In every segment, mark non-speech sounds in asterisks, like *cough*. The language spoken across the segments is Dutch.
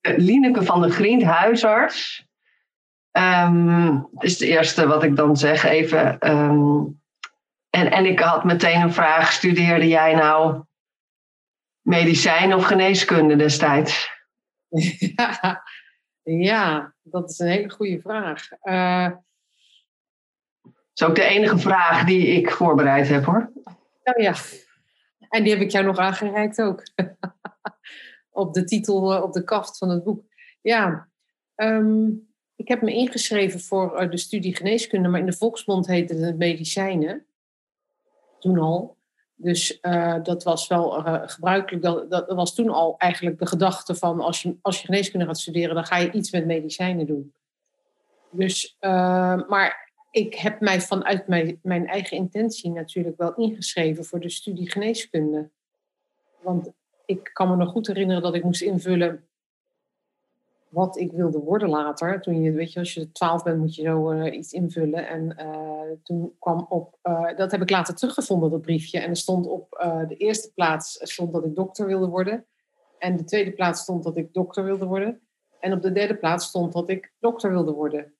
Lineke van de Grient, huisarts. Um, is het eerste wat ik dan zeg even. Ehm, en, en ik had meteen een vraag, studeerde jij nou medicijn of geneeskunde destijds? Ja, *laughs* ja dat is een hele goede vraag. Uh, dat is ook de enige vraag die ik voorbereid heb hoor. Oh ja, en die heb ik jou nog aangereikt ook. *laughs* op de titel, eh, op de kaft van het boek. Ja, um, ik heb me ingeschreven voor eh, de studie geneeskunde, maar in de volksmond heette het medicijnen. Toen al. Dus uh, dat was wel gebruikelijk. Dat, dat was toen al eigenlijk de gedachte van als je, als je geneeskunde gaat studeren, dan ga je iets met medicijnen doen. Dus, uh, maar ik heb mij vanuit mijn, mijn eigen intentie natuurlijk wel ingeschreven voor de studie geneeskunde. Want ik kan me nog goed herinneren dat ik moest invullen wat ik wilde worden later. Toen je, weet je, als je twaalf bent, moet je zo uh, iets invullen. En uh, toen kwam op, uh, dat heb ik later teruggevonden, dat briefje. En er stond op de eerste plaats stond dat ik dokter wilde worden. En de tweede plaats stond dat ik dokter wilde worden. En op de derde plaats stond dat ik dokter wilde worden.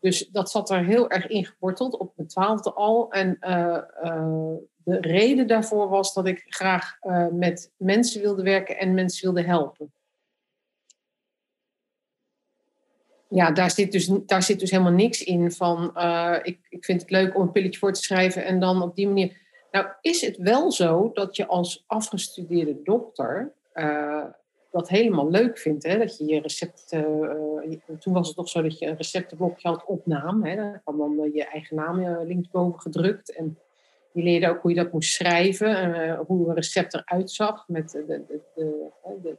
Dus dat zat er heel erg ingeworteld op mijn twaalfde al. En de reden daarvoor was dat ik graag uh, met mensen wilde werken en mensen wilde helpen. Ja, daar zit dus, daar zit dus helemaal niks in van uh, ik, ik vind het leuk om een pilletje voor te schrijven en dan op die manier. Nou, is het wel zo dat je als afgestudeerde dokter uh, dat helemaal leuk vindt. Hè? Dat je je recepten. toen was het toch zo dat je een receptenblokje had opnaam. Hè? Kwam dan je eigen naam linksboven gedrukt. En je leerde ook hoe je dat moest schrijven, uh, hoe een recept eruit zag, met de, de, de,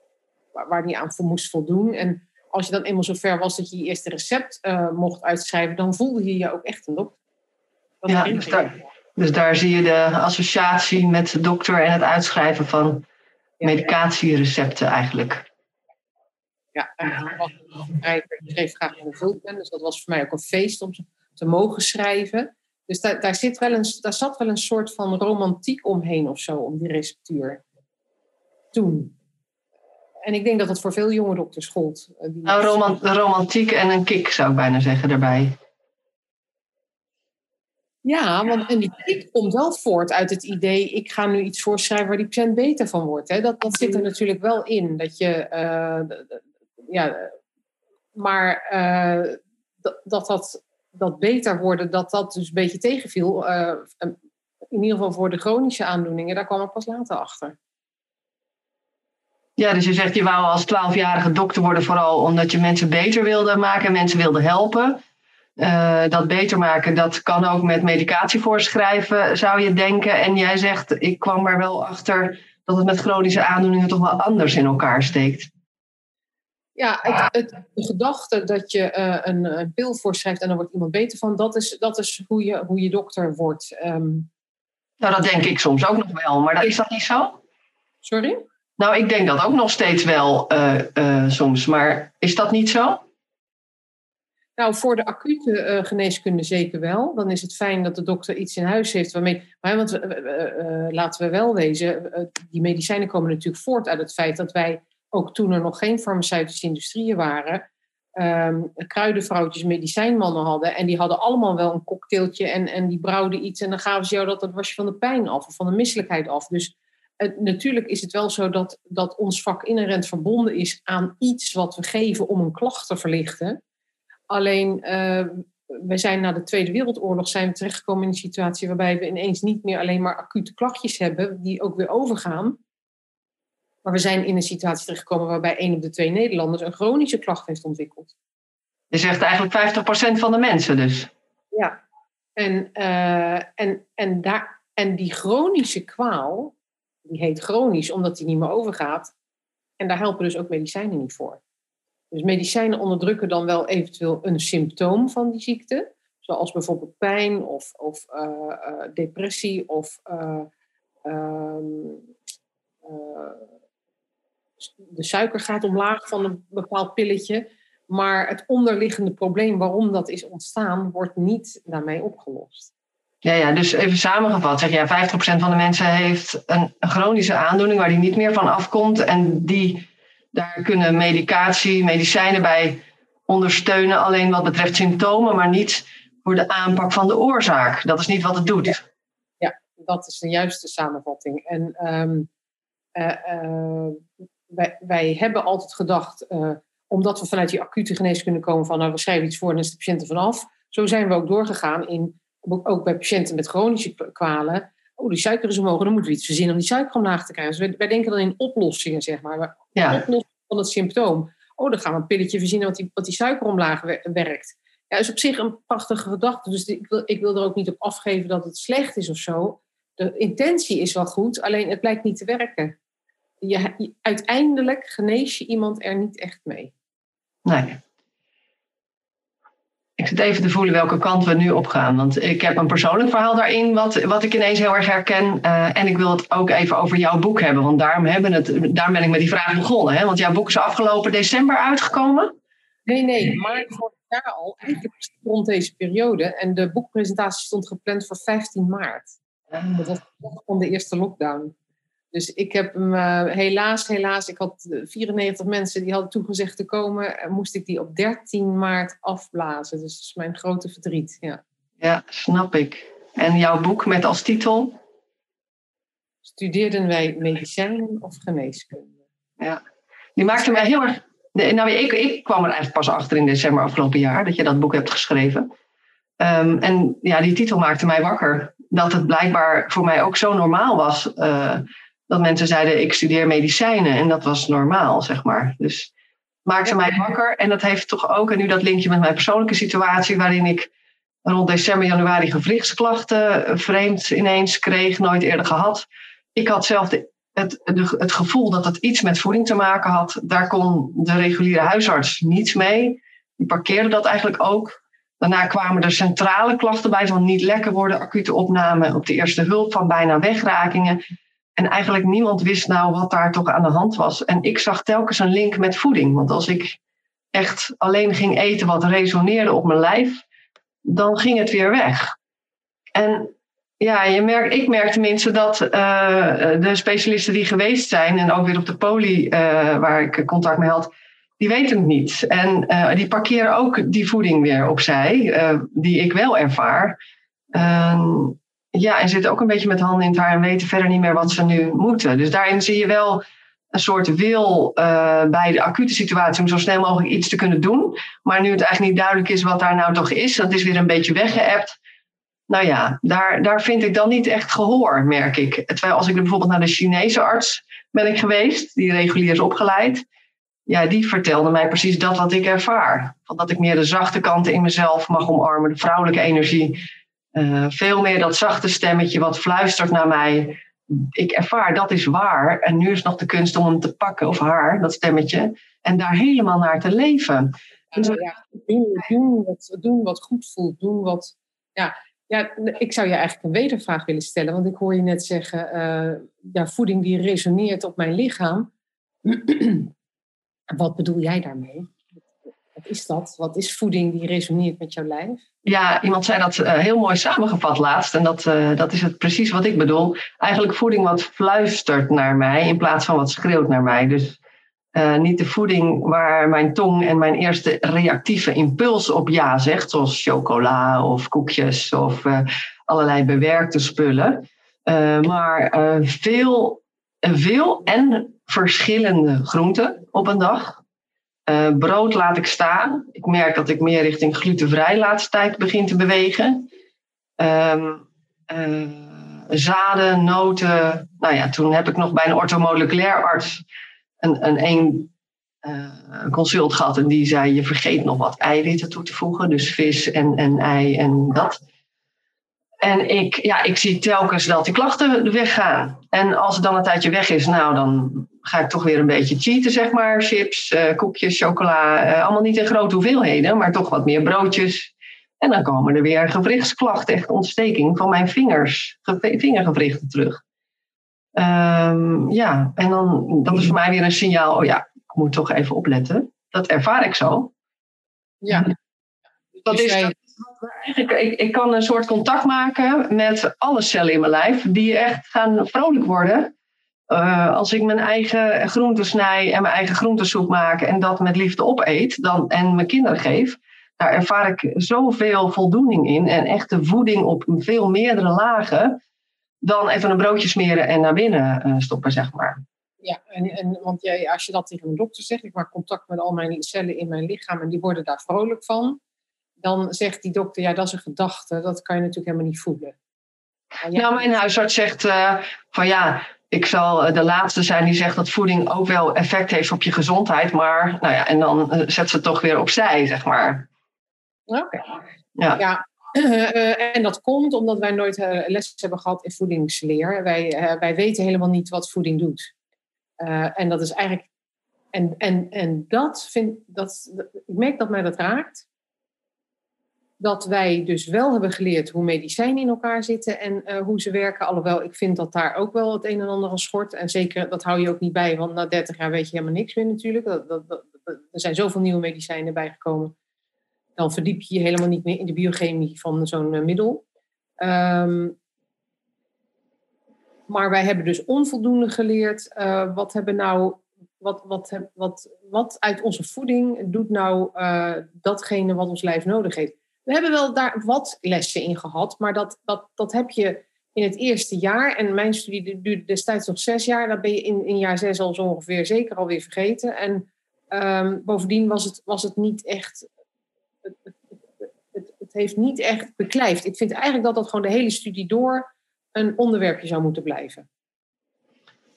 waar die aan voor moest voldoen. En als je dan eenmaal zover was dat je je eerste recept uh, mocht uitschrijven, dan voelde je je ook echt een dokter. Dat ja, dus daar, dus daar, zie je de associatie met de dokter en het uitschrijven van ja, medicatierecepten eigenlijk. Ja, en ik was ik schreef graag in de ben, dus dat was voor mij ook een feest om te mogen schrijven. Dus daar, daar, zit wel een, daar zat wel een soort van romantiek omheen of zo, om die receptuur. Toen. En ik denk dat dat voor veel jonge dokters gold. Eh, nou, romantiek en een kick zou ik bijna zeggen daarbij. Ja, want en die kick komt wel voort uit het idee... ik ga nu iets voorschrijven waar die patiënt beter van wordt. Hè? Dat, dat zit er natuurlijk wel in. Dat je... Uh, ja, maar uh, dat, dat dat beter worden, dat dat dus een beetje tegenviel. Uh, in ieder geval voor de chronische aandoeningen, daar kwam ik pas later achter. Ja, dus je zegt je wou als twaalfjarige dokter worden vooral omdat je mensen beter wilde maken en mensen wilde helpen. Uh, dat beter maken, dat kan ook met medicatie voorschrijven, zou je denken. En jij zegt, ik kwam er wel achter dat het met chronische aandoeningen toch wel anders in elkaar steekt. Ja, het, het, de gedachte dat je uh, een, een, pil voorschrijft en dan wordt iemand beter van, dat is, dat is hoe, je, hoe je dokter wordt. Um... Nou, dat denk ik soms ook nog wel, maar is dat niet zo? Sorry? Nou, ik denk dat ook nog steeds wel uh, uh, soms, maar is dat niet zo? Nou, voor de acute geneeskunde zeker wel. Dan is het fijn dat de dokter iets in huis heeft waarmee. Maar, want laten we wel wezen, die medicijnen komen natuurlijk voort uit het feit dat wij ook toen er nog geen farmaceutische industrieën waren, um, kruidenvrouwtjes, medicijnmannen hadden. En die hadden allemaal wel een cocktailtje en, en die brouwden iets. En dan gaven ze jou dat, dat was je van de pijn af of van de misselijkheid af. Dus natuurlijk is het wel zo dat, dat ons vak inherent verbonden is aan iets wat we geven om een klacht te verlichten. Alleen, uh, we zijn na de Tweede Wereldoorlog zijn we terechtgekomen in een situatie waarbij we ineens niet meer alleen maar acute klachtjes hebben, die ook weer overgaan. Maar we zijn in een situatie terechtgekomen waarbij één op de twee Nederlanders een chronische klacht heeft ontwikkeld. Je zegt eigenlijk 50% van de mensen dus. Ja, en, uh, en, en, daar, en die chronische kwaal, die heet chronisch omdat die niet meer overgaat. En daar helpen dus ook medicijnen niet voor. Dus medicijnen onderdrukken dan wel eventueel een symptoom van die ziekte, zoals bijvoorbeeld pijn of, of depressie of ehm, de suiker gaat omlaag van een bepaald pilletje. Maar het onderliggende probleem waarom dat is ontstaan, wordt niet daarmee opgelost. Ja, ja, dus even samengevat zeg je, 50% van de mensen heeft een, chronische aandoening waar die niet meer van afkomt. En die, daar kunnen medicatie, medicijnen bij ondersteunen, alleen wat betreft symptomen, maar niet voor de aanpak van de oorzaak. Dat is niet wat het doet. Ja, ja dat is de juiste samenvatting. En ehm, eh, eh, wij, wij hebben altijd gedacht, uh, omdat we vanuit die acute geneeskunde komen van nou, we schrijven iets voor en is de patiënt er vanaf. Zo zijn we ook doorgegaan in, ook bij patiënten met chronische kwalen. Oh, die suiker is omhoog, dan moeten we iets verzinnen om die suiker omlaag te krijgen. Dus wij, wij denken dan in oplossingen, zeg maar. Ja. Oplossing van het symptoom. Oh, dan gaan we een pilletje verzinnen wat die, wat die suiker omlaag werkt. Ja, is op zich een prachtige gedachte. Dus ik wil, ik wil er ook niet op afgeven dat het slecht is of zo. De intentie is wel goed, alleen het blijkt niet te werken je, uiteindelijk genees je iemand er niet echt mee. Nee. Ik zit even te voelen welke kant we nu op gaan. Want ik heb een persoonlijk verhaal daarin, wat, wat ik ineens heel erg herken. Uh, en ik wil het ook even over jouw boek hebben. Want daarom, hebben het, daarom ben ik met die vraag begonnen. Hè? Want jouw boek is afgelopen december uitgekomen. Nee, nee, maar vorig jaar al, eigenlijk rond deze periode. En de boekpresentatie stond gepland voor 15 maart. Ah. Dat was van de eerste lockdown. Dus ik heb hem uh, helaas, helaas, ik had 94 mensen die hadden toegezegd te komen. En moest ik die op 13 maart afblazen. Dus dat is mijn grote verdriet. Ja, ja snap ik. En jouw boek met als titel? Studeerden wij medicijnen of geneeskunde? Ja, die maakte mij heel erg. Nou, ik, ik kwam er eigenlijk pas achter in december afgelopen jaar dat je dat boek hebt geschreven. Um, en ja, die titel maakte mij wakker. Dat het blijkbaar voor mij ook zo normaal was. Uh, dat mensen zeiden, ik studeer medicijnen. En dat was normaal, zeg maar. Dus maakte mij wakker. En dat heeft toch ook, en nu dat linkje met mijn persoonlijke situatie, waarin ik rond december, januari gewrichtsklachten vreemd ineens kreeg, nooit eerder gehad. Ik had zelf de, het, het gevoel dat het iets met voeding te maken had. Daar kon de reguliere huisarts niets mee. Die parkeerde dat eigenlijk ook. Daarna kwamen er centrale klachten bij van niet lekker worden, acute opname op de eerste hulp, van bijna wegrakingen. En eigenlijk niemand wist nou wat daar toch aan de hand was. En ik zag telkens een link met voeding. Want als ik echt alleen ging eten wat resoneerde op mijn lijf, dan ging het weer weg. En ja, je merkt, ik merk tenminste dat uh, de specialisten die geweest zijn, en ook weer op de poli uh, waar ik contact mee had, die weten het niet. En uh, die parkeren ook die voeding weer opzij, die ik wel ervaar. Ehm, ja, en zitten ook een beetje met handen in het haar en weten verder niet meer wat ze nu moeten. Dus daarin zie je wel een soort wil uh, bij de acute situatie om zo snel mogelijk iets te kunnen doen. Maar nu het eigenlijk niet duidelijk is wat daar nou toch is, dat is weer een beetje weggeëpt. Nou ja, daar, daar vind ik dan niet echt gehoor, merk ik. Terwijl als ik bijvoorbeeld naar de Chinese arts ben ik geweest, die regulier is opgeleid. Ja, die vertelde mij precies dat wat ik ervaar. Van dat ik meer de zachte kanten in mezelf mag omarmen, de vrouwelijke energie uh, veel meer dat zachte stemmetje wat fluistert naar mij. Ik ervaar dat is waar. En nu is nog de kunst om hem te pakken, of haar, dat stemmetje. En daar helemaal naar te leven. Dus ja, doen, wat, doen wat goed voelt. Doen wat. Ja, ja, ik zou je eigenlijk een wedervraag willen stellen. Want ik hoor je net zeggen: uh, ja, voeding die resoneert op mijn lichaam. *clears throat* wat bedoel jij daarmee? Wat is dat? Wat is voeding die resoneert met jouw lijf? Ja, iemand zei dat uh, heel mooi samengevat laatst. En dat, uh, dat is het precies wat ik bedoel. Eigenlijk voeding wat fluistert naar mij in plaats van wat schreeuwt naar mij. Dus uh, niet de voeding waar mijn tong en mijn eerste reactieve impuls op ja zegt. Zoals chocola of koekjes of allerlei bewerkte spullen. maar veel, veel en verschillende groenten op een dag. Uh, brood laat ik staan. Ik merk dat ik meer richting glutenvrij laatste tijd begin te bewegen. Um, uh, zaden, noten. Nou ja, toen heb ik nog bij een ortomoleculair arts een, een, een uh, consult gehad. En die zei, je vergeet nog wat eiwitten toe te voegen. Dus vis en, en ei en dat. En ik, ja, ik zie telkens dat die klachten weggaan. En als het dan een tijdje weg is, nou dan ga ik toch weer een beetje cheaten, zeg maar. Chips, koekjes, chocola. allemaal niet in grote hoeveelheden, maar toch wat meer broodjes. En dan komen er weer gewrichtsklachten, echt ontsteking van mijn vingers, vingergewrichten terug. Um, ja, en dan dat is voor mij weer een signaal. Oh ja, ik moet toch even opletten. Dat ervaar ik zo. Ja. Dat dus is eigenlijk, ik, ik kan een soort contact maken met alle cellen in mijn lijf, die echt gaan vrolijk worden. Uh, als ik mijn eigen groenten snij en mijn eigen groentesoep maak en dat met liefde opeet dan, en mijn kinderen geef, daar ervaar ik zoveel voldoening in en echte voeding op veel meerdere lagen dan even een broodje smeren en naar binnen uh, stoppen, zeg maar. Ja, en, en want jij, als je dat tegen een dokter zegt, ik maak contact met al mijn cellen in mijn lichaam en die worden daar vrolijk van, dan zegt die dokter, ja, dat is een gedachte, dat kan je natuurlijk helemaal niet voelen. Nou, mijn huisarts zegt uh, van ja, ik zal eh, de laatste zijn die zegt dat voeding ook wel effect heeft op je gezondheid, maar nou ja, en dan zet ze het toch weer opzij, zeg maar. Oké. Ja. ja. Uh, *clears throat* en dat komt omdat wij nooit uh, les hebben gehad in voedingsleer. Wij, uh, wij weten helemaal niet wat voeding doet. en dat is eigenlijk. En, en, en dat vind dat, ik merk dat mij dat raakt. Dat wij dus wel hebben geleerd hoe medicijnen in elkaar zitten en hoe ze werken. Alhoewel ik vind dat daar ook wel het een en ander aan schort. En zeker, dat hou je ook niet bij, want na 30 jaar weet je helemaal niks meer natuurlijk. Dat, er zijn zoveel nieuwe medicijnen bijgekomen dan verdiep je je helemaal niet meer in de biochemie van zo'n eh, middel. Um, maar wij hebben dus onvoldoende geleerd. Uh, wat hebben nou. Wat, wat, wat, wat uit onze voeding doet nou datgene wat ons lijf nodig heeft? We hebben wel daar wat lessen in gehad, maar dat, dat, dat heb je in het eerste jaar. En mijn studie duurde destijds nog zes jaar. Dat ben je in, in jaar zes al zo ongeveer zeker alweer vergeten. En um, bovendien was het, was het niet echt. Het, heeft niet echt beklijft. Ik vind eigenlijk dat dat gewoon de hele studie door een onderwerpje zou moeten blijven.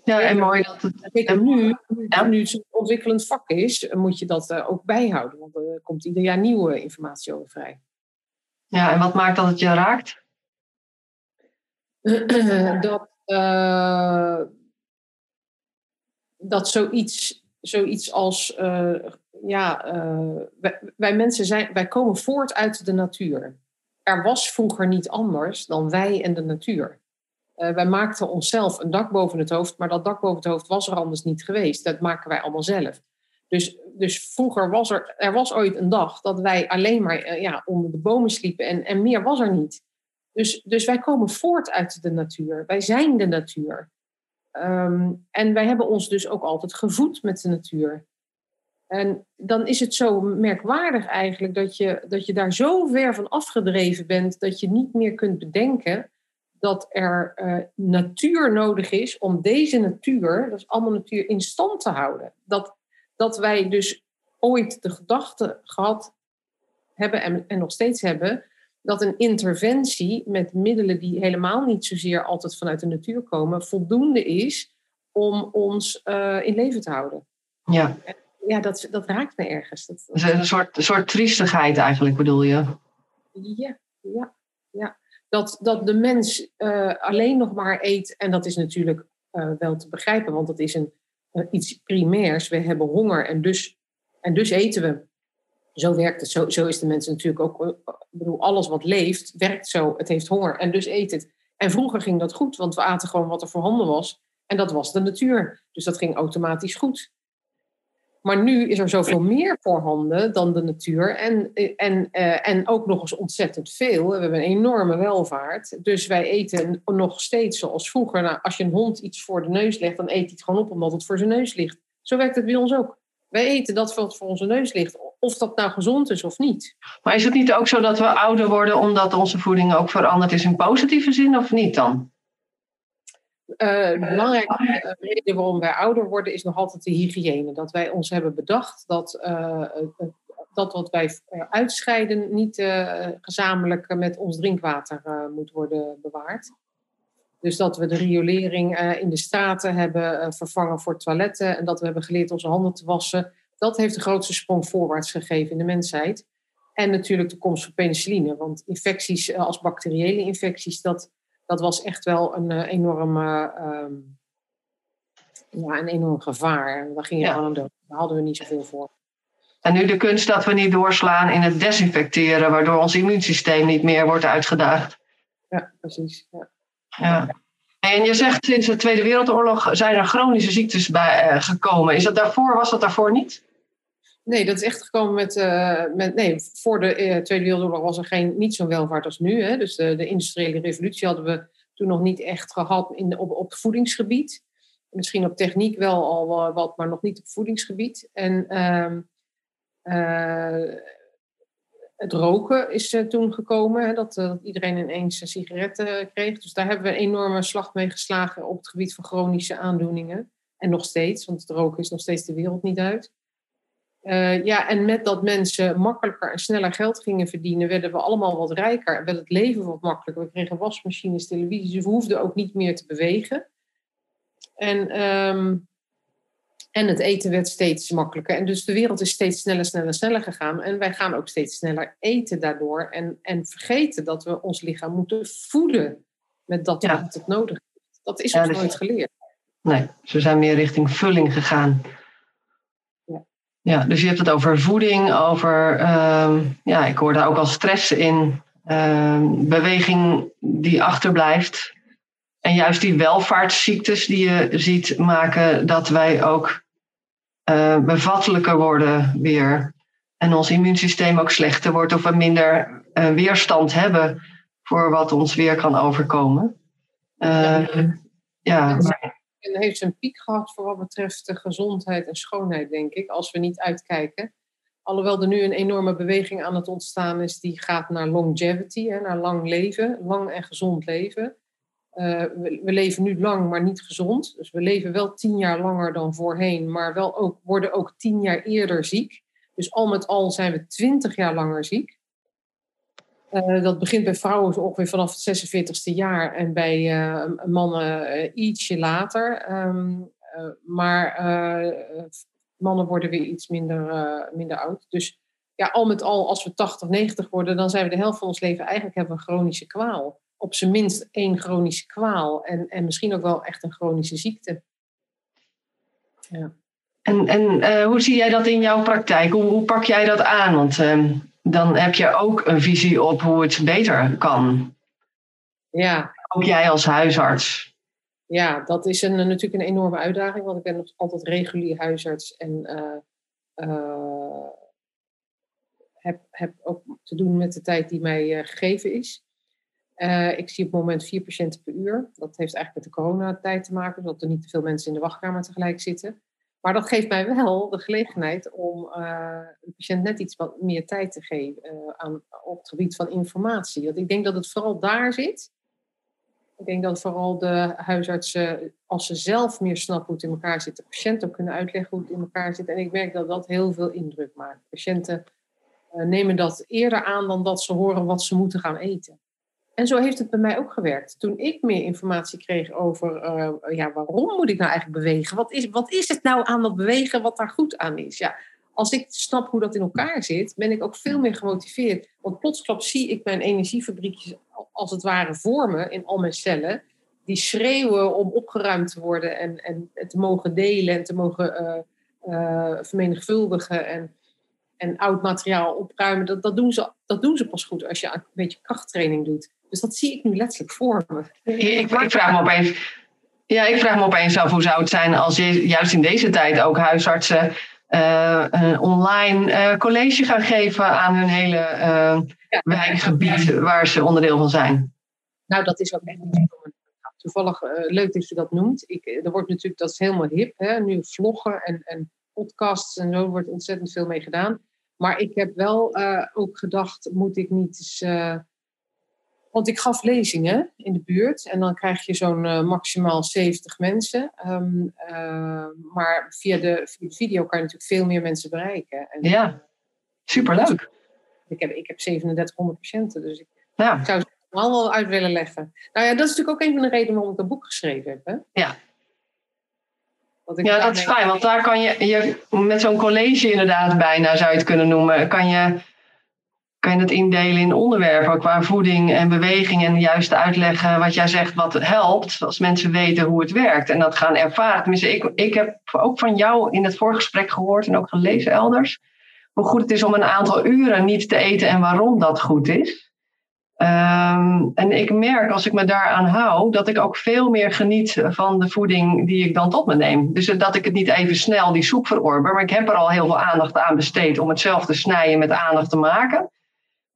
Ja, en mooi dat het... nu, ja. nu het zo'n ontwikkelend vak is, moet je dat uh, ook bijhouden. Want er komt ieder jaar nieuwe informatie over vrij. Ja, en wat maakt dat het je raakt? *clears throat* dat, uh, dat zoiets, zoiets als uh, ja, uh, wij, wij, mensen zijn, wij komen voort uit de natuur. Er was vroeger niet anders dan wij en de natuur. Wij maakten onszelf een dak boven het hoofd, maar dat dak boven het hoofd was er anders niet geweest. Dat maken wij allemaal zelf. Dus, dus vroeger was er, er was ooit een dag dat wij alleen maar uh, ja, onder de bomen sliepen en, en meer was er niet. Dus, dus wij komen voort uit de natuur. Wij zijn de natuur. Um, en wij hebben ons dus ook altijd gevoed met de natuur. En dan is het zo merkwaardig eigenlijk dat je, dat je daar zo ver van afgedreven bent dat je niet meer kunt bedenken dat er uh, natuur nodig is om deze natuur, dat is allemaal natuur, in stand te houden. Dat, dat wij dus ooit de gedachte gehad hebben en, en nog steeds hebben, dat een interventie met middelen die helemaal niet zozeer altijd vanuit de natuur komen, voldoende is om ons uh, in leven te houden. Ja ja, dat, dat raakt me ergens. Dat, dat... Een, soort, een soort triestigheid eigenlijk, bedoel je? Ja, ja, ja. Dat, dat de mens uh, alleen nog maar eet, en dat is natuurlijk uh, wel te begrijpen, want dat is een, iets primairs. We hebben honger en dus, en dus eten we. Zo werkt het. Zo, zo is de mens natuurlijk ook. Ik bedoel, alles wat leeft, werkt zo. Het heeft honger en dus eet het. En vroeger ging dat goed, want we aten gewoon wat er voorhanden was. En dat was de natuur. Dus dat ging automatisch goed. Maar nu is er zoveel meer voorhanden dan de natuur. En, en, uh, en ook nog eens ontzettend veel. We hebben een enorme welvaart. Dus wij eten nog steeds zoals vroeger. Nou, als je een hond iets voor de neus legt, dan eet hij het gewoon op omdat het voor zijn neus ligt. Zo werkt het bij ons ook. Wij eten dat wat voor onze neus ligt. Of dat nou gezond is of niet. Maar is het niet ook zo dat we ouder worden omdat onze voeding ook veranderd is in positieve zin of niet dan? Uh, de belangrijke reden waarom wij ouder worden is nog altijd de hygiëne. Dat wij ons hebben bedacht dat uh, dat wat wij uitscheiden niet gezamenlijk met ons drinkwater moet worden bewaard. Dus dat we de riolering in de straten hebben vervangen voor toiletten en dat we hebben geleerd onze handen te wassen. Dat heeft de grootste sprong voorwaarts gegeven in de mensheid. En natuurlijk de komst van penicilline, want infecties als bacteriële infecties, dat dat was echt wel een uh, enorme. Ja, een enorm gevaar. Daar ging je Ja. gewoon aan dood. Daar hadden we niet zoveel voor. En nu de kunst dat we niet doorslaan in het desinfecteren, waardoor ons immuunsysteem niet meer wordt uitgedaagd. Ja, precies. Ja. Ja. En je zegt sinds de Tweede Wereldoorlog zijn er chronische ziektes bij eh, gekomen. Is dat daarvoor, was dat daarvoor niet? Nee, dat is echt gekomen met. eh, met nee, voor de eh, Tweede Wereldoorlog was er geen, niet zo'n welvaart als nu. Hè. Dus de, de industriële revolutie hadden we toen nog niet echt gehad in, op, op voedingsgebied. Misschien op techniek wel al wat, maar nog niet op voedingsgebied. En ehm, eh, het roken is toen gekomen, hè, dat, dat iedereen ineens een sigaret eh, kreeg. Dus daar hebben we een enorme slag mee geslagen op het gebied van chronische aandoeningen. En nog steeds, want het roken is nog steeds de wereld niet uit. Eh, ja, en met dat mensen makkelijker en sneller geld gingen verdienen, werden we allemaal wat rijker. En werd het leven wat makkelijker. We kregen wasmachines, televisies, dus we hoefden ook niet meer te bewegen. En, ehm, en het eten werd steeds makkelijker. En dus de wereld is steeds sneller, sneller, sneller gegaan. En wij gaan ook steeds sneller eten daardoor. En, en vergeten dat we ons lichaam moeten voeden met dat Ja. wat het nodig heeft. Dat is Ja, ons dus- nooit geleerd. Nee, ze zijn meer richting vulling gegaan. Ja. Dus je hebt het over voeding, over, ehm, ja, ik hoor daar ook al stress in, ehm, beweging die achterblijft. En juist die welvaartsziektes die je ziet maken dat wij ook eh, bevattelijker worden weer. En ons immuunsysteem ook slechter wordt of we minder eh, weerstand hebben voor wat ons weer kan overkomen. Ehm, ja, En heeft een piek gehad voor wat betreft de gezondheid en schoonheid, denk ik, als we niet uitkijken. Alhoewel er nu een enorme beweging aan het ontstaan is, die gaat naar longevity, hè, naar lang leven, lang en gezond leven. Eh, we, we leven nu lang, maar niet gezond. Dus we leven wel tien jaar langer dan voorheen, maar wel ook, worden ook tien jaar eerder ziek. Dus al met al zijn we twintig jaar langer ziek. Eh, dat begint bij vrouwen ongeveer vanaf het 46ste jaar en bij eh, mannen eh, ietsje later. Ehm, eh, maar mannen worden weer iets minder, minder oud. Dus ja, al met al, als we 80, 90 worden, dan zijn we de helft van ons leven eigenlijk hebben we een chronische kwaal. Op zijn minst één chronische kwaal en, en misschien ook wel echt een chronische ziekte. Ja. En, en hoe zie jij dat in jouw praktijk? Hoe, hoe pak jij dat aan? Want ehm, dan heb je ook een visie op hoe het beter kan. ja, Ook jij als huisarts. Ja, dat is een, natuurlijk een enorme uitdaging, want ik ben nog altijd regulier huisarts en eh, eh, heb, heb ook te doen met de tijd die mij eh, gegeven is. Ik zie op het moment vier patiënten per uur. Dat heeft eigenlijk met de coronatijd te maken, zodat er niet te veel mensen in de wachtkamer tegelijk zitten. Maar dat geeft mij wel de gelegenheid om eh, de patiënt net iets wat meer tijd te geven eh, aan, op het gebied van informatie. Want ik denk dat het vooral daar zit. Ik denk dat vooral de huisartsen, als ze zelf meer snappen hoe het in elkaar zit, de patiënt ook kunnen uitleggen hoe het in elkaar zit. En ik merk dat dat heel veel indruk maakt. Patiënten eh, nemen dat eerder aan dan dat ze horen wat ze moeten gaan eten. En zo heeft het bij mij ook gewerkt. Toen ik meer informatie kreeg over eh, ja, waarom moet ik nou eigenlijk bewegen? Wat is, wat is het nou aan dat bewegen wat daar goed aan is? Ja, als ik snap hoe dat in elkaar zit, ben ik ook veel meer gemotiveerd. Want plotsklaps zie ik mijn energiefabriekjes als het ware vormen in al mijn cellen. Die schreeuwen om opgeruimd te worden en, en te mogen delen en te mogen eh, vermenigvuldigen en, en oud materiaal opruimen. Dat, dat, doen ze, dat doen ze pas goed als je een beetje krachttraining doet. Dus dat zie ik nu letterlijk voor me. Ik, vraag me opeens, ja, ik vraag me opeens af hoe zou het zijn als je juist in deze tijd ook huisartsen eh, een online eh, college gaan geven aan hun hele Ja. wijkgebied waar ze onderdeel van zijn. Nou, dat is ook echt. Toevallig leuk dat je dat noemt. Ik, er wordt natuurlijk, dat is helemaal hip, hè? nu vloggen en, en podcasts en zo wordt ontzettend veel mee gedaan. Maar ik heb wel ook gedacht, moet ik niet eens... want ik gaf lezingen in de buurt en dan krijg je zo'n eh, maximaal 70 mensen. Ehm, eh, maar via de, via de video kan je natuurlijk veel meer mensen bereiken. En, Ja. Superleuk. Ik heb, ik heb 3700 patiënten, dus ik Ja. zou ze allemaal wel uit willen leggen. Nou ja, dat is natuurlijk ook een van de redenen waarom ik dat boek geschreven heb. Hè? Ja. Ik Ja, dat is fijn, want daar kan je, je met zo'n college inderdaad bijna zou je het kunnen noemen, kan je, kan je het indelen in onderwerpen qua voeding en beweging en juist uitleggen wat jij zegt wat helpt, als mensen weten hoe het werkt en dat gaan ervaren. Tenminste, ik, ik heb ook van jou in het voorgesprek gehoord en ook gelezen elders, hoe goed het is om een aantal uren niet te eten en waarom dat goed is. Ehm, en ik merk als ik me daaraan hou, dat ik ook veel meer geniet van de voeding die ik dan tot me neem. Dus dat ik het niet even snel die soep verorber, maar ik heb er al heel veel aandacht aan besteed om hetzelfde snijden met aandacht te maken.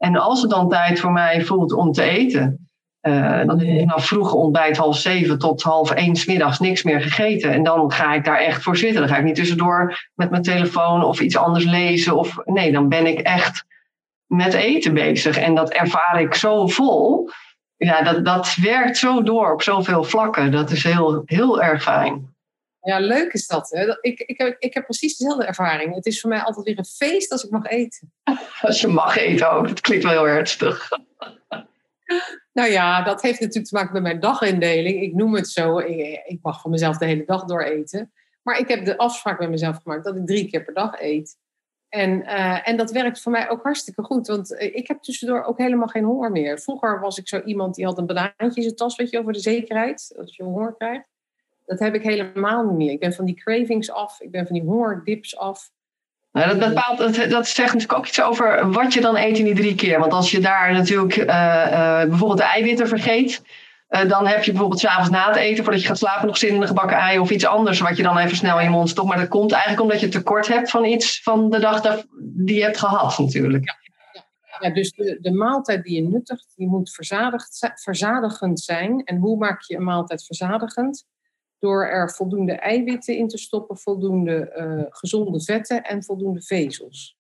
En als het dan tijd voor mij voelt om te eten, uh, dan heb ik nou vroeg ontbijt half zeven tot half één smiddags niks meer gegeten. En dan ga ik daar echt voor zitten. Dan ga ik niet tussendoor met mijn telefoon of iets anders lezen. Of nee, dan ben ik echt met eten bezig. En dat ervaar ik zo vol. Ja, dat, dat werkt zo door op zoveel vlakken. Dat is heel, heel erg fijn. Ja, leuk is dat. Hè? Ik, ik, heb, ik heb precies dezelfde ervaring. Het is voor mij altijd weer een feest als ik mag eten. *laughs* Als je mag eten ook. Dat klinkt wel heel ernstig. Nou ja, dat heeft natuurlijk te maken met mijn dagindeling. Ik noem het zo. Ik, ik mag van mezelf de hele dag door eten. Maar ik heb de afspraak met mezelf gemaakt dat ik drie keer per dag eet. En, uh, en dat werkt voor mij ook hartstikke goed. Want eh, ik heb tussendoor ook helemaal geen honger meer. Vroeger was ik zo iemand die had een banaantje in zijn tas, weet je, over de zekerheid. Als je honger krijgt. Dat heb ik helemaal niet meer. Ik ben van die cravings af. Ik ben van die hongerdips af. Nou, dat, bepaalt, dat, dat zegt natuurlijk ook iets over wat je dan eet in die drie keer. Want als je daar natuurlijk uh, uh, bijvoorbeeld de eiwitten vergeet, uh, dan heb je bijvoorbeeld s'avonds na het eten, voordat je gaat slapen, nog zin in een gebakken ei of iets anders wat je dan even snel in je mond stopt. Maar dat komt eigenlijk omdat je tekort hebt van iets van de dag die je hebt gehad natuurlijk. Ja, ja. ja dus de, de, maaltijd die je nuttigt, die moet verzadigd, verzadigend zijn. En hoe maak je een maaltijd verzadigend? Door er voldoende eiwitten in te stoppen, voldoende uh, gezonde vetten en voldoende vezels.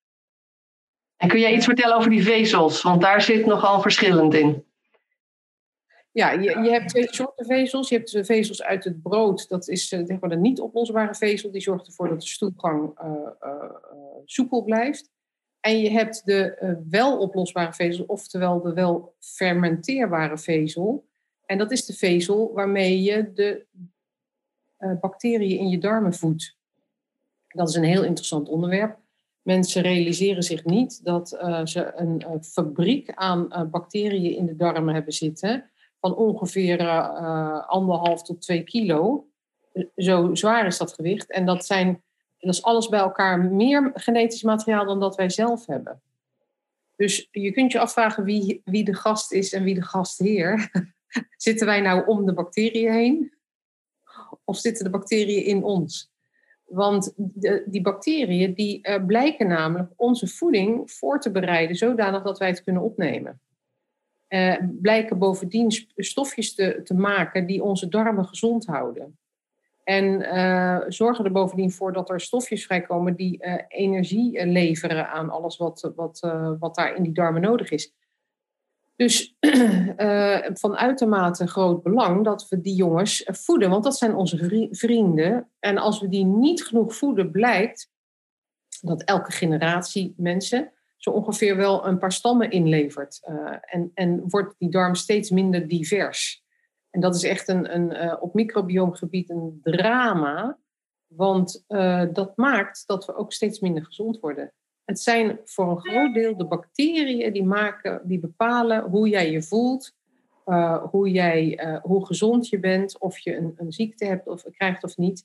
En kun jij iets vertellen over die vezels? Want daar zit nogal verschillend in. Ja, je, je hebt twee soorten vezels. Je hebt de vezels uit het brood. Dat is uh, zeg maar niet oplosbare vezel. Die zorgt ervoor dat de stoelgang uh, uh, soepel blijft. En je hebt de wel oplosbare vezel, oftewel de wel fermenteerbare vezel. En dat is de vezel waarmee je de bacteriën in je darmen voedt. Dat is een heel interessant onderwerp. Mensen realiseren zich niet dat ze een fabriek aan bacteriën in de darmen hebben zitten van ongeveer anderhalf tot twee kilo. Zo zwaar is dat gewicht. En dat, zijn, dat is alles bij elkaar meer genetisch materiaal dan dat wij zelf hebben. Dus je kunt je afvragen wie, wie de gast is en wie de gastheer. *laughs* zitten wij nou om de bacteriën heen? Of zitten de bacteriën in ons? Want de, die bacteriën die uh, blijken namelijk onze voeding voor te bereiden zodanig dat wij het kunnen opnemen. Uh, blijken bovendien stofjes te, te maken die onze darmen gezond houden. En uh, zorgen er bovendien voor dat er stofjes vrijkomen die energie leveren aan alles wat, wat, wat daar in die darmen nodig is. Dus *clears throat* van uitermate groot belang dat we die jongens voeden, want dat zijn onze vrienden. En als we die niet genoeg voeden, blijkt dat elke generatie mensen zo ongeveer wel een paar stammen inlevert. Uh, en, en wordt die darm steeds minder divers. En dat is echt een, een, uh, op microbioomgebied een drama. Want uh, dat maakt dat we ook steeds minder gezond worden. Het zijn voor een groot deel de bacteriën die, maken, die bepalen hoe jij je voelt, hoe, jij, hoe gezond je bent, of je een, een ziekte hebt of krijgt of niet.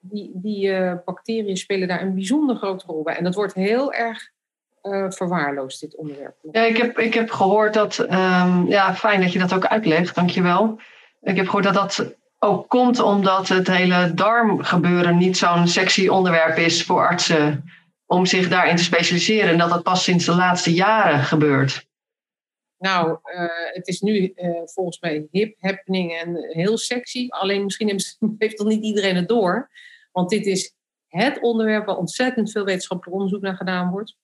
Die, die bacteriën spelen daar een bijzonder grote rol bij. En dat wordt heel erg verwaarloosd, dit onderwerp? Ja, ik heb, ik heb gehoord dat, um, ja, fijn dat je dat ook uitlegt, dankjewel. Ik heb gehoord dat dat ook komt omdat het hele darmgebeuren niet zo'n sexy onderwerp is voor artsen om zich daarin te specialiseren en dat dat pas sinds de laatste jaren gebeurt. Nou, uh, het is nu uh, volgens mij hip, happening en heel sexy. Alleen misschien heeft *laughs* toch niet iedereen het door. Want dit is het onderwerp waar ontzettend veel wetenschappelijk onderzoek naar gedaan wordt.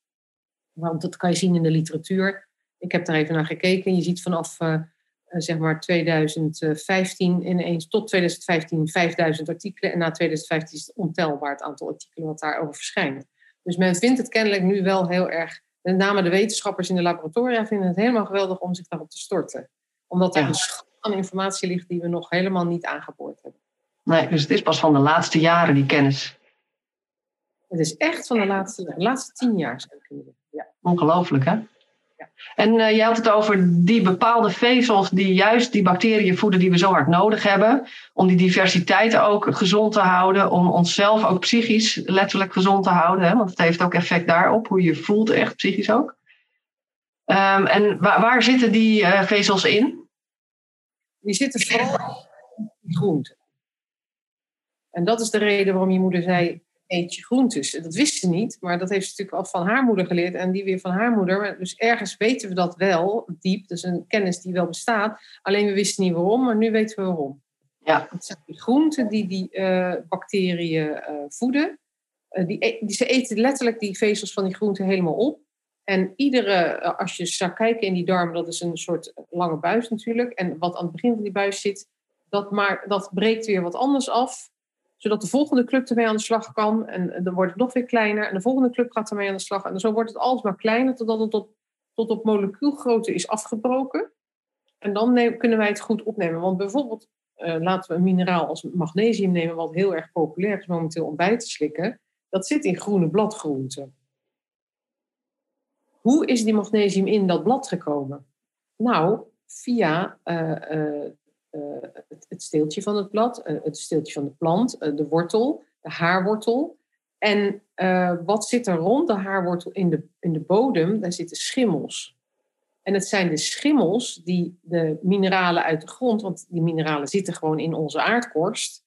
Want dat kan je zien in de literatuur. Ik heb daar even naar gekeken. Je ziet vanaf uh, zeg maar 2015 ineens tot 2015 5000 artikelen. En na 2015 is het ontelbaar het aantal artikelen wat daarover verschijnt. Dus men vindt het kennelijk nu wel heel erg. Met name de wetenschappers in de laboratoria vinden het helemaal geweldig om zich daarop te storten. Omdat er ja. een schat aan informatie ligt die we nog helemaal niet aangeboord hebben. Nee, dus het is pas van de laatste jaren die kennis. Het is echt van de laatste, de laatste tien jaar, zou ik kunnen ja. Ongelooflijk, hè? En uh, je had het over die bepaalde vezels die juist die bacteriën voeden die we zo hard nodig hebben. Om die diversiteit ook gezond te houden. Om onszelf ook psychisch letterlijk gezond te houden. Hè? Want het heeft ook effect daarop, hoe je voelt echt, psychisch ook. Um, en waar, zitten die uh, vezels in? Die zitten vooral in groenten. En dat is de reden waarom je moeder zei, eet je groentes. Dat wist ze niet, maar dat heeft ze natuurlijk al van haar moeder geleerd en die weer van haar moeder. Dus ergens weten we dat wel, diep. Is een kennis die wel bestaat. Alleen we wisten niet waarom, maar nu weten we waarom. Ja. Het zijn die groenten die die uh, bacteriën uh, voeden. Uh, die, die, ze eten letterlijk die vezels van die groenten helemaal op. En iedere, als je zou kijken in die darm, dat is een soort lange buis natuurlijk. En wat aan het begin van die buis zit, dat, maar, dat breekt weer wat anders af zodat de volgende club ermee aan de slag kan. En dan wordt het nog weer kleiner. En de volgende club gaat ermee aan de slag. En zo wordt het alsmaar kleiner totdat het tot, tot op molecuulgrootte is afgebroken. En dan kunnen wij het goed opnemen. Want bijvoorbeeld, uh, laten we een mineraal als magnesium nemen, wat heel erg populair is momenteel om bij te slikken. Dat zit in groene bladgroenten. Hoe is die magnesium in dat blad gekomen? Nou, via uh, eh, het, het, steeltje van het blad, eh, het steeltje van de plant, eh, de wortel, de haarwortel. En wat zit er rond de haarwortel in de, in de bodem? Daar zitten schimmels. En het zijn de schimmels die de mineralen uit de grond, want die mineralen zitten gewoon in onze aardkorst.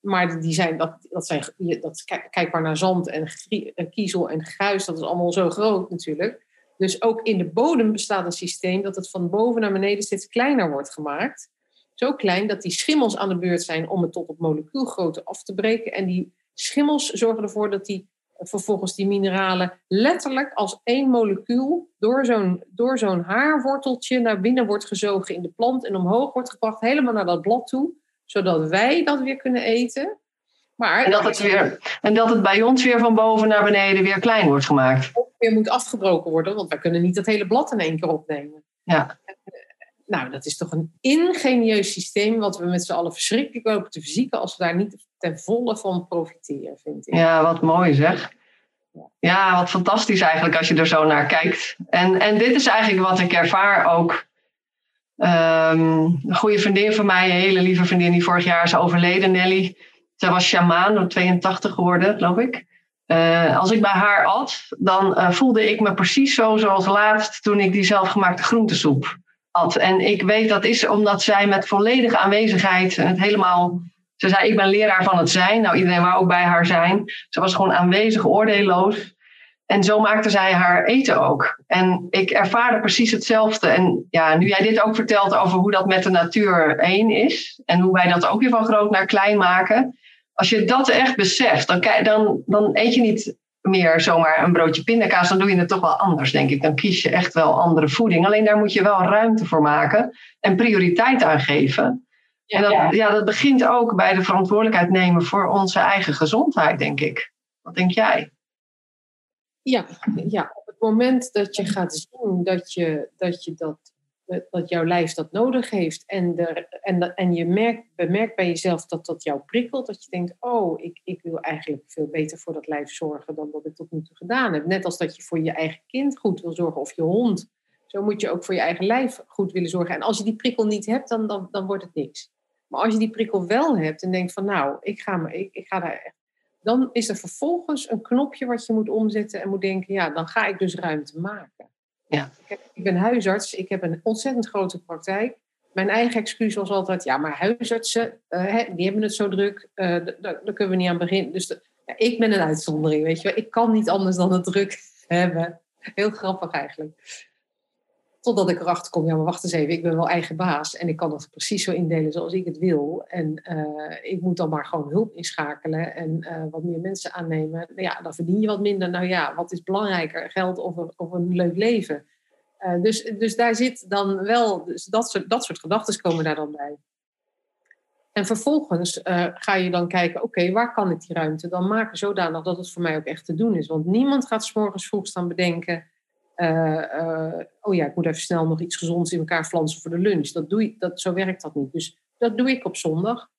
Maar die zijn, dat, dat zijn, dat, kijk maar naar zand en kiezel en gruis, dat is allemaal zo groot natuurlijk. Dus ook in de bodem bestaat een systeem dat het van boven naar beneden steeds kleiner wordt gemaakt. Zo klein dat die schimmels aan de beurt zijn om het tot op molecuulgrootte af te breken. En die schimmels zorgen ervoor dat die vervolgens die mineralen letterlijk als één molecuul door zo'n, door zo'n haarworteltje naar binnen wordt gezogen in de plant en omhoog wordt gebracht, helemaal naar dat blad toe, zodat wij dat weer kunnen eten. Maar, en, dat het weer, en dat het bij ons weer van boven naar beneden weer klein wordt gemaakt. Ook weer moet afgebroken worden, want wij kunnen niet dat hele blad in één keer opnemen. Ja. Nou, dat is toch een ingenieus systeem wat we met z'n allen verschrikkelijk lopen te verzieken als we daar niet ten volle van profiteren, vind ik. Ja, wat mooi zeg. Ja, wat fantastisch eigenlijk als je er zo naar kijkt. En, en dit is eigenlijk wat ik ervaar ook. Um, een goede vriendin van mij, een hele lieve vriendin die vorig jaar is overleden, Nelly zij was shamaan, 82 geworden, geloof ik. Uh, als ik bij haar at, dan uh, voelde ik me precies zo zoals laatst toen ik die zelfgemaakte groentesoep at. En ik weet dat is omdat zij met volledige aanwezigheid het helemaal. Ze zei: Ik ben leraar van het zijn. Nou, iedereen wou ook bij haar zijn. Ze was gewoon aanwezig, oordeelloos. En zo maakte zij haar eten ook. En ik ervaarde precies hetzelfde. En ja, nu jij dit ook vertelt over hoe dat met de natuur één is. En hoe wij dat ook weer van groot naar klein maken als je dat echt beseft, dan, dan, dan eet je niet meer zomaar een broodje pindakaas. Dan doe je het toch wel anders, denk ik. Dan kies je echt wel andere voeding. Alleen daar moet je wel ruimte voor maken en prioriteit aan geven. Ja, en dat, ja. dat begint ook bij de verantwoordelijkheid nemen voor onze eigen gezondheid, denk ik. Wat denk jij? Ja, ja, op het moment dat je gaat zien dat je dat, je dat dat jouw lijf dat nodig heeft. En, de, en, en je merkt, bemerkt bij jezelf dat dat jou prikkelt. Dat je denkt, oh, ik, ik wil eigenlijk veel beter voor dat lijf zorgen dan dat ik tot nu toe gedaan heb. Net als dat je voor je eigen kind goed wil zorgen of je hond. Zo moet je ook voor je eigen lijf goed willen zorgen. En als je die prikkel niet hebt, dan, dan, dan wordt het niks. Maar als je die prikkel wel hebt en denkt van nou, ik ga, me, ik, ik ga daar echt. Dan is er vervolgens een knopje wat je moet omzetten en moet denken, ja, dan ga ik dus ruimte maken. Ja. Ik, ben huisarts, ik heb een ontzettend grote praktijk. Mijn eigen excuus was altijd, ja, maar huisartsen, uh, die hebben het zo druk, uh, daar, kunnen we niet aan beginnen. Dus ja, ik ben een uitzondering, weet je wel. Ik kan niet anders dan het druk *laughs* hebben. Heel grappig eigenlijk. Totdat ik erachter kom, ja, maar wacht eens even, ik ben wel eigen baas en ik kan het precies zo indelen zoals ik het wil. En uh, ik moet dan maar gewoon hulp inschakelen en uh, wat meer mensen aannemen. Nou ja, dan verdien je wat minder. Nou ja, wat is belangrijker, geld of een, of een leuk leven? Uh, dus, dus daar zit dan wel, dus dat soort, dat soort gedachten komen daar dan bij. En vervolgens ga je dan kijken, oké, waar kan ik die ruimte dan maken zodanig dat het voor mij ook echt te doen is? Want niemand gaat s morgens vroeg staan bedenken oh ja, ik moet even snel nog iets gezonds in elkaar flansen voor de lunch. Dat doe je, dat, zo werkt dat niet. Dus dat doe ik op zondag.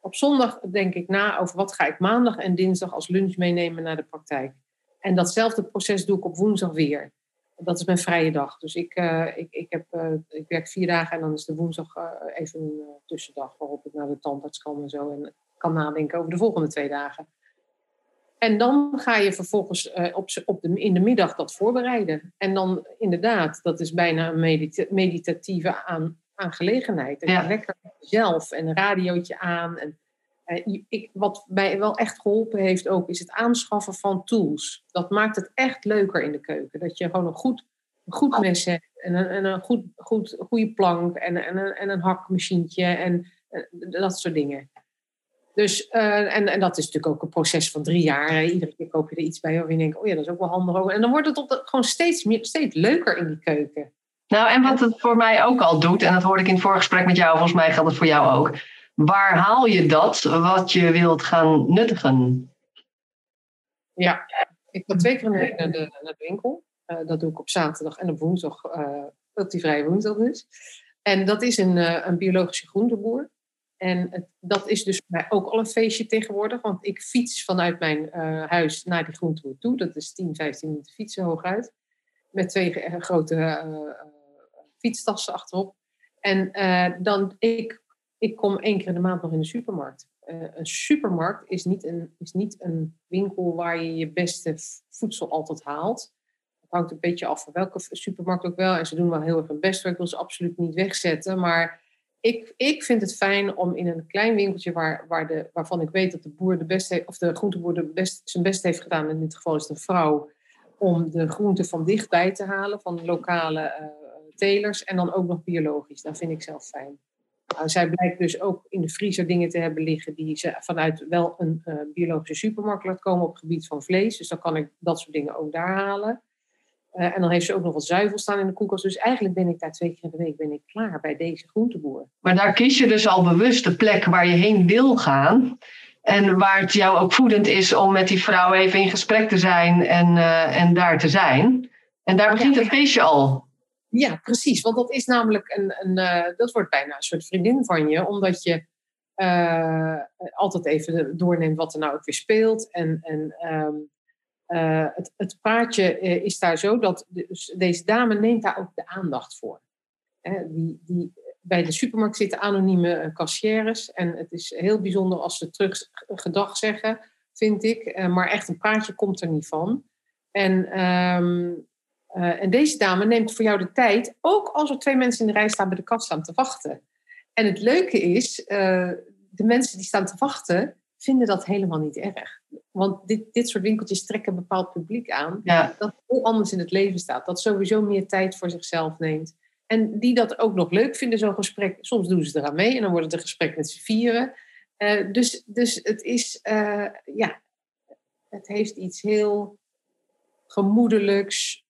Op zondag denk ik na over wat ga ik maandag en dinsdag als lunch meenemen naar de praktijk. En datzelfde proces doe ik op woensdag weer. dat is mijn vrije dag. Dus ik, uh, ik, ik, heb, ik werk vier dagen en dan is de woensdag even een tussendag waarop ik naar de tandarts kan en zo. En kan nadenken over de volgende twee dagen. En dan ga je vervolgens op, op de, in de middag dat voorbereiden. En dan inderdaad, dat is bijna een medita meditatieve aan, aangelegenheid. Dat Ja. lekker zelf en een radiootje aan. En, eh, ik, wat mij wel echt geholpen heeft ook, is het aanschaffen van tools. Dat maakt het echt leuker in de keuken. Dat je gewoon een goed, een goed mes hebt en een, en een goed, goed, goede plank en, en, een, en een hakmachientje en eh, dat soort dingen. Dus, eh, en, en dat is natuurlijk ook een proces van drie jaar. Iedere keer koop je er iets bij waarvan je denkt, oh ja, dat is ook wel handig. En dan wordt het op de- gewoon steeds, meer, steeds leuker in die keuken. Nou, en wat het voor mij ook al doet, en dat hoorde ik in het voorgesprek met jou, volgens mij geldt het voor jou ook. Waar haal je dat wat je wilt gaan nuttigen? Ja, ik ga twee keer week naar de, naar de winkel. Eh, dat doe ik op zaterdag en op woensdag, eh dat die vrije woensdag is. En dat is een, een biologische groenteboer. En dat is dus voor mij ook al een feestje tegenwoordig. Want ik fiets vanuit mijn eh, huis naar die groenteboer toe. Dat is 10, 15 minuten fietsen hooguit. Met twee eh, grote eh, fietstassen achterop. En dan, ik, ik kom één keer in de maand nog in de supermarkt. Een supermarkt is niet een, is niet een winkel waar je je beste voedsel altijd haalt. Het hangt een beetje af van welke supermarkt ook wel. En ze doen wel heel erg hun best. Ik wil ze absoluut niet wegzetten. Maar ik, ik vind het fijn om in een klein winkeltje waar, waar de, waarvan ik weet dat de boer de best heeft, of de groenteboer de best, zijn best heeft gedaan. In dit geval is het een vrouw. Om de groenten van dichtbij te halen, van lokale eh, telers. En dan ook nog biologisch. Dat vind ik zelf fijn. Nou, zij blijkt dus ook in de vriezer dingen te hebben liggen die ze vanuit wel een eh, biologische supermarkt laat komen op het gebied van vlees. Dus dan kan ik dat soort dingen ook daar halen. Eh, en dan heeft ze ook nog wat zuivel staan in de koelkast. Dus eigenlijk ben ik daar twee keer in de week ben ik klaar bij deze groenteboer. Maar daar kies je dus al bewust de plek waar je heen wil gaan. En waar het jou ook voedend is om met die vrouw even in gesprek te zijn en, eh, en daar te zijn. En daar begint het feestje al. Ja, precies. Want dat is namelijk een, een eh, dat wordt bijna een soort vriendin van je, omdat je altijd even doorneemt wat er nou ook weer speelt. En, en ehm, eh, het, het praatje eh, is daar zo dat dus deze dame neemt daar ook de aandacht voor. Hè, die, die, bij de supermarkt zitten anonieme eh, kassières. En het is heel bijzonder als ze terug gedag zeggen, vind ik. Eh, maar echt een praatje komt er niet van. En ehm, en deze dame neemt voor jou de tijd, ook als er twee mensen in de rij staan bij de kast staan te wachten. En het leuke is, de mensen die staan te wachten, vinden dat helemaal niet erg. Want dit, dit soort winkeltjes trekken een bepaald publiek aan, Ja. dat heel anders in het leven staat. Dat sowieso meer tijd voor zichzelf neemt. En die dat ook nog leuk vinden, zo'n gesprek. Soms doen ze eraan mee en dan wordt het een gesprek met z'n vieren. Uh, dus, dus het is, uh, ja, het heeft iets heel gemoedelijks,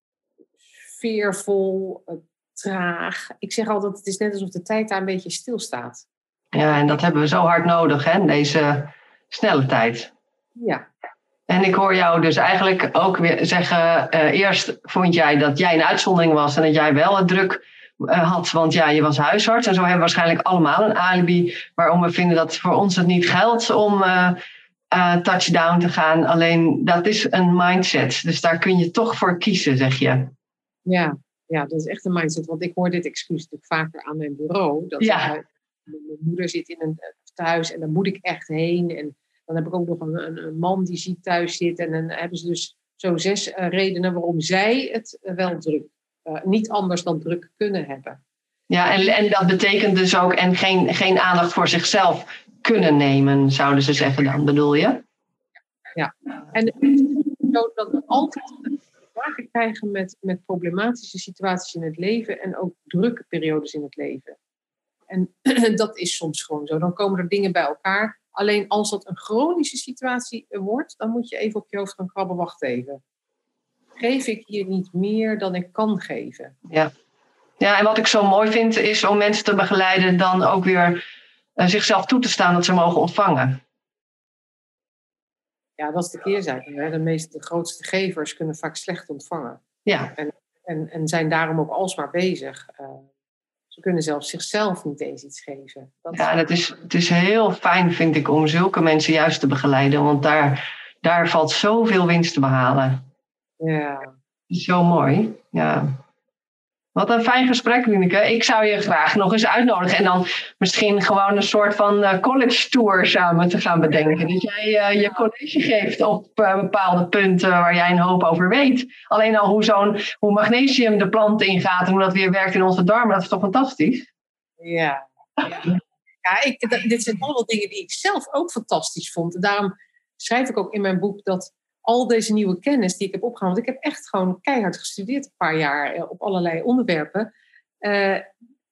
sfeervol, uh, traag. Ik zeg altijd, het is net alsof de tijd daar een beetje stilstaat. Ja, en dat hebben we zo hard nodig, hè, deze snelle tijd. Ja. En ik hoor jou dus eigenlijk ook weer zeggen, uh, eerst vond jij dat jij een uitzondering was en dat jij wel het druk uh, had, want ja, je was huisarts. En zo hebben we waarschijnlijk allemaal een alibi waarom we vinden dat voor ons het niet geldt om uh, touchdown te gaan. Alleen dat is een mindset, dus daar kun je toch voor kiezen, zeg je. Ja, ja, dat is echt een mindset. Want ik hoor dit excuus natuurlijk vaker aan mijn bureau. Dat ja. mijn moeder zit in een thuis en daar moet ik echt heen. En dan heb ik ook nog een, een, een man die ziek thuis zit. En dan hebben ze dus zo zes uh, redenen waarom zij het uh, wel druk, uh, niet anders dan druk kunnen hebben. Ja, en, en dat betekent dus ook en geen, geen aandacht voor zichzelf kunnen nemen, zouden ze zeggen dan, bedoel je? Ja, en zo dat we altijd maken krijgen met, met problematische situaties in het leven en ook drukke periodes in het leven. En *clears throat* dat is soms gewoon zo. Dan komen er dingen bij elkaar. Alleen als dat een chronische situatie wordt, dan moet je even op je hoofd gaan krabben. Wacht even. Geef ik hier niet meer dan ik kan geven? Ja. Ja, en wat ik zo mooi vind is om mensen te begeleiden dan ook weer uh, zichzelf toe te staan dat ze mogen ontvangen. Ja, dat is de keerzijde. Hè? De, meeste, de grootste gevers kunnen vaak slecht ontvangen. Ja. En, en, en zijn daarom ook alsmaar bezig. Uh, ze kunnen zelfs zichzelf niet eens iets geven. Dat ja, dat is, het is heel fijn, vind ik, om zulke mensen juist te begeleiden. Want daar, daar valt zoveel winst te behalen. Ja, Zo mooi, ja. Wat een fijn gesprek, Lineke. Ik zou je graag nog eens uitnodigen. En dan misschien gewoon een soort van eh, college tour samen te gaan bedenken. Dat jij uh, je college geeft op uh, bepaalde punten waar jij een hoop over weet. Alleen al hoe, zo'n, hoe magnesium de plant ingaat en hoe dat weer werkt in onze darmen. Dat is toch fantastisch? Ja. ja. ik, dit zijn allemaal dingen die ik zelf ook fantastisch vond. Daarom schrijf ik ook in mijn boek dat al deze nieuwe kennis die ik heb opgedaan, want ik heb echt gewoon keihard gestudeerd een paar jaar eh, op allerlei onderwerpen, uh,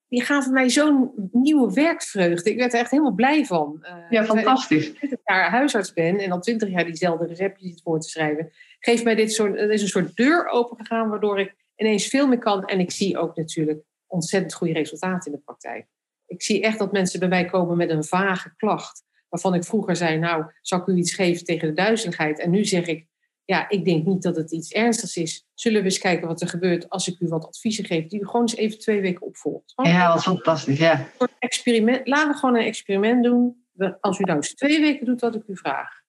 die gaven mij zo'n nieuwe werkvreugde. Ik werd er echt helemaal blij van. Uh, ja, fantastisch. Ik 20 jaar huisarts ben en al twintig jaar diezelfde receptjes voor te schrijven, geeft mij dit soort, er is een soort deur opengegaan waardoor ik ineens veel meer kan. En ik zie ook natuurlijk ontzettend goede resultaten in de praktijk. Ik zie echt dat mensen bij mij komen met een vage klacht waarvan ik vroeger zei, nou, zal ik u iets geven tegen de duizeligheid? En nu zeg ik, ja, ik denk niet dat het iets ernstigs is. Zullen we eens kijken wat er gebeurt als ik u wat adviezen geef, die u gewoon eens even twee weken opvolgt. ja, wat fantastisch, ja. Experiment, laten we gewoon een experiment doen. Als u nou eens twee weken doet wat ik u vraag.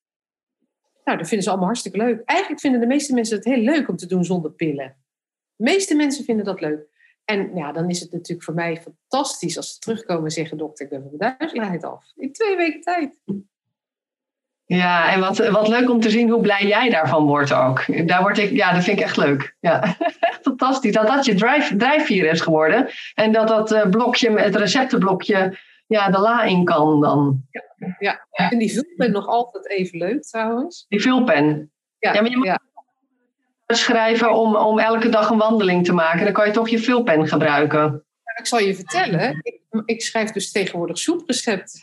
Nou, dat vinden ze allemaal hartstikke leuk. Eigenlijk vinden de meeste mensen het heel leuk om te doen zonder pillen. De meeste mensen vinden dat leuk. En ja, dan is het natuurlijk voor mij fantastisch als ze terugkomen en zeggen: Dokter, ik ben van de duizeligheid af. In twee weken tijd. Ja, en wat, wat leuk om te zien hoe blij jij daarvan wordt ook. Daar word ik, ja, dat vind ik echt leuk. Ja, *laughs* fantastisch. Dat dat je drive, drijfveer is geworden. En dat dat uh, blokje, het receptenblokje, ja, de la in kan dan. Ja, ja. en die vulpen nog altijd even leuk trouwens. Die vulpen. Ja, ja maar je moet schrijven om, om elke dag een wandeling te maken. Dan kan je toch je vulpen gebruiken. ik zal je vertellen, ik, ik schrijf dus tegenwoordig soeprecepten.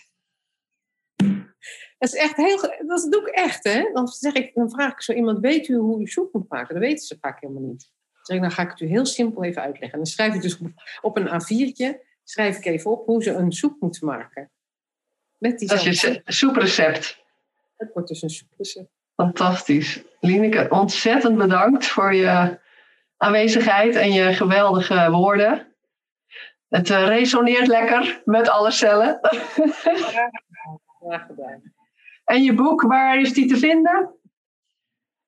Dat is echt heel. Dat doe ik echt, hè? Dan, zeg ik, dan vraag ik zo iemand: Weet u hoe u soep moet maken? Dat weten ze vaak helemaal niet. Dan zeg ik: Dan ga ik het u heel simpel even uitleggen. En dan schrijf ik dus op, een A4'tje: schrijf ik even op hoe ze een soep moeten maken. Met die dat is je soeprecept. Het wordt dus een soeprecept. Fantastisch. Lineke, ontzettend bedankt voor je aanwezigheid en je geweldige woorden. Het uh, resoneert lekker met alle cellen. Graag gedaan. En je boek, waar is die te vinden?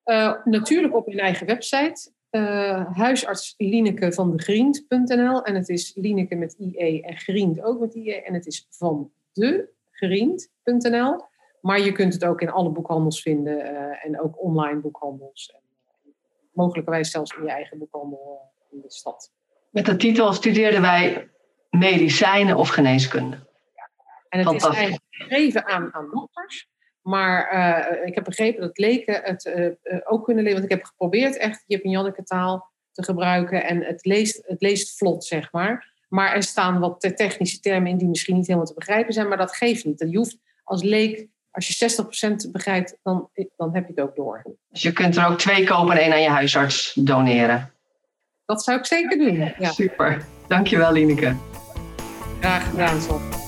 Uh, natuurlijk op mijn eigen website. Uh, huisarts Lineke van de Griend.nl. En het is Lineke met IE en Griend ook met IE. En het is van de Griend.nl. Maar je kunt het ook in alle boekhandels vinden uh, en ook online boekhandels. En, uh, mogelijkerwijs zelfs in je eigen boekhandel uh, in de stad. Met de titel studeerden wij medicijnen of geneeskunde. Ja. En het is eigenlijk gegeven aan, aan dokters. Maar ik heb begrepen dat leken het ook kunnen lezen. Want ik heb geprobeerd echt Jip en Janneke taal te gebruiken. En het leest, het leest vlot, zeg maar. Maar er staan wat technische termen in die misschien niet helemaal te begrijpen zijn. Maar dat geeft niet. Je hoeft als leek als je 60% begrijpt, dan, dan heb je het ook door. Dus je kunt er ook twee kopen en één aan je huisarts doneren. Dat zou ik zeker doen. Ja. Super. Dankjewel, Lineke. Graag gedaan, Sol.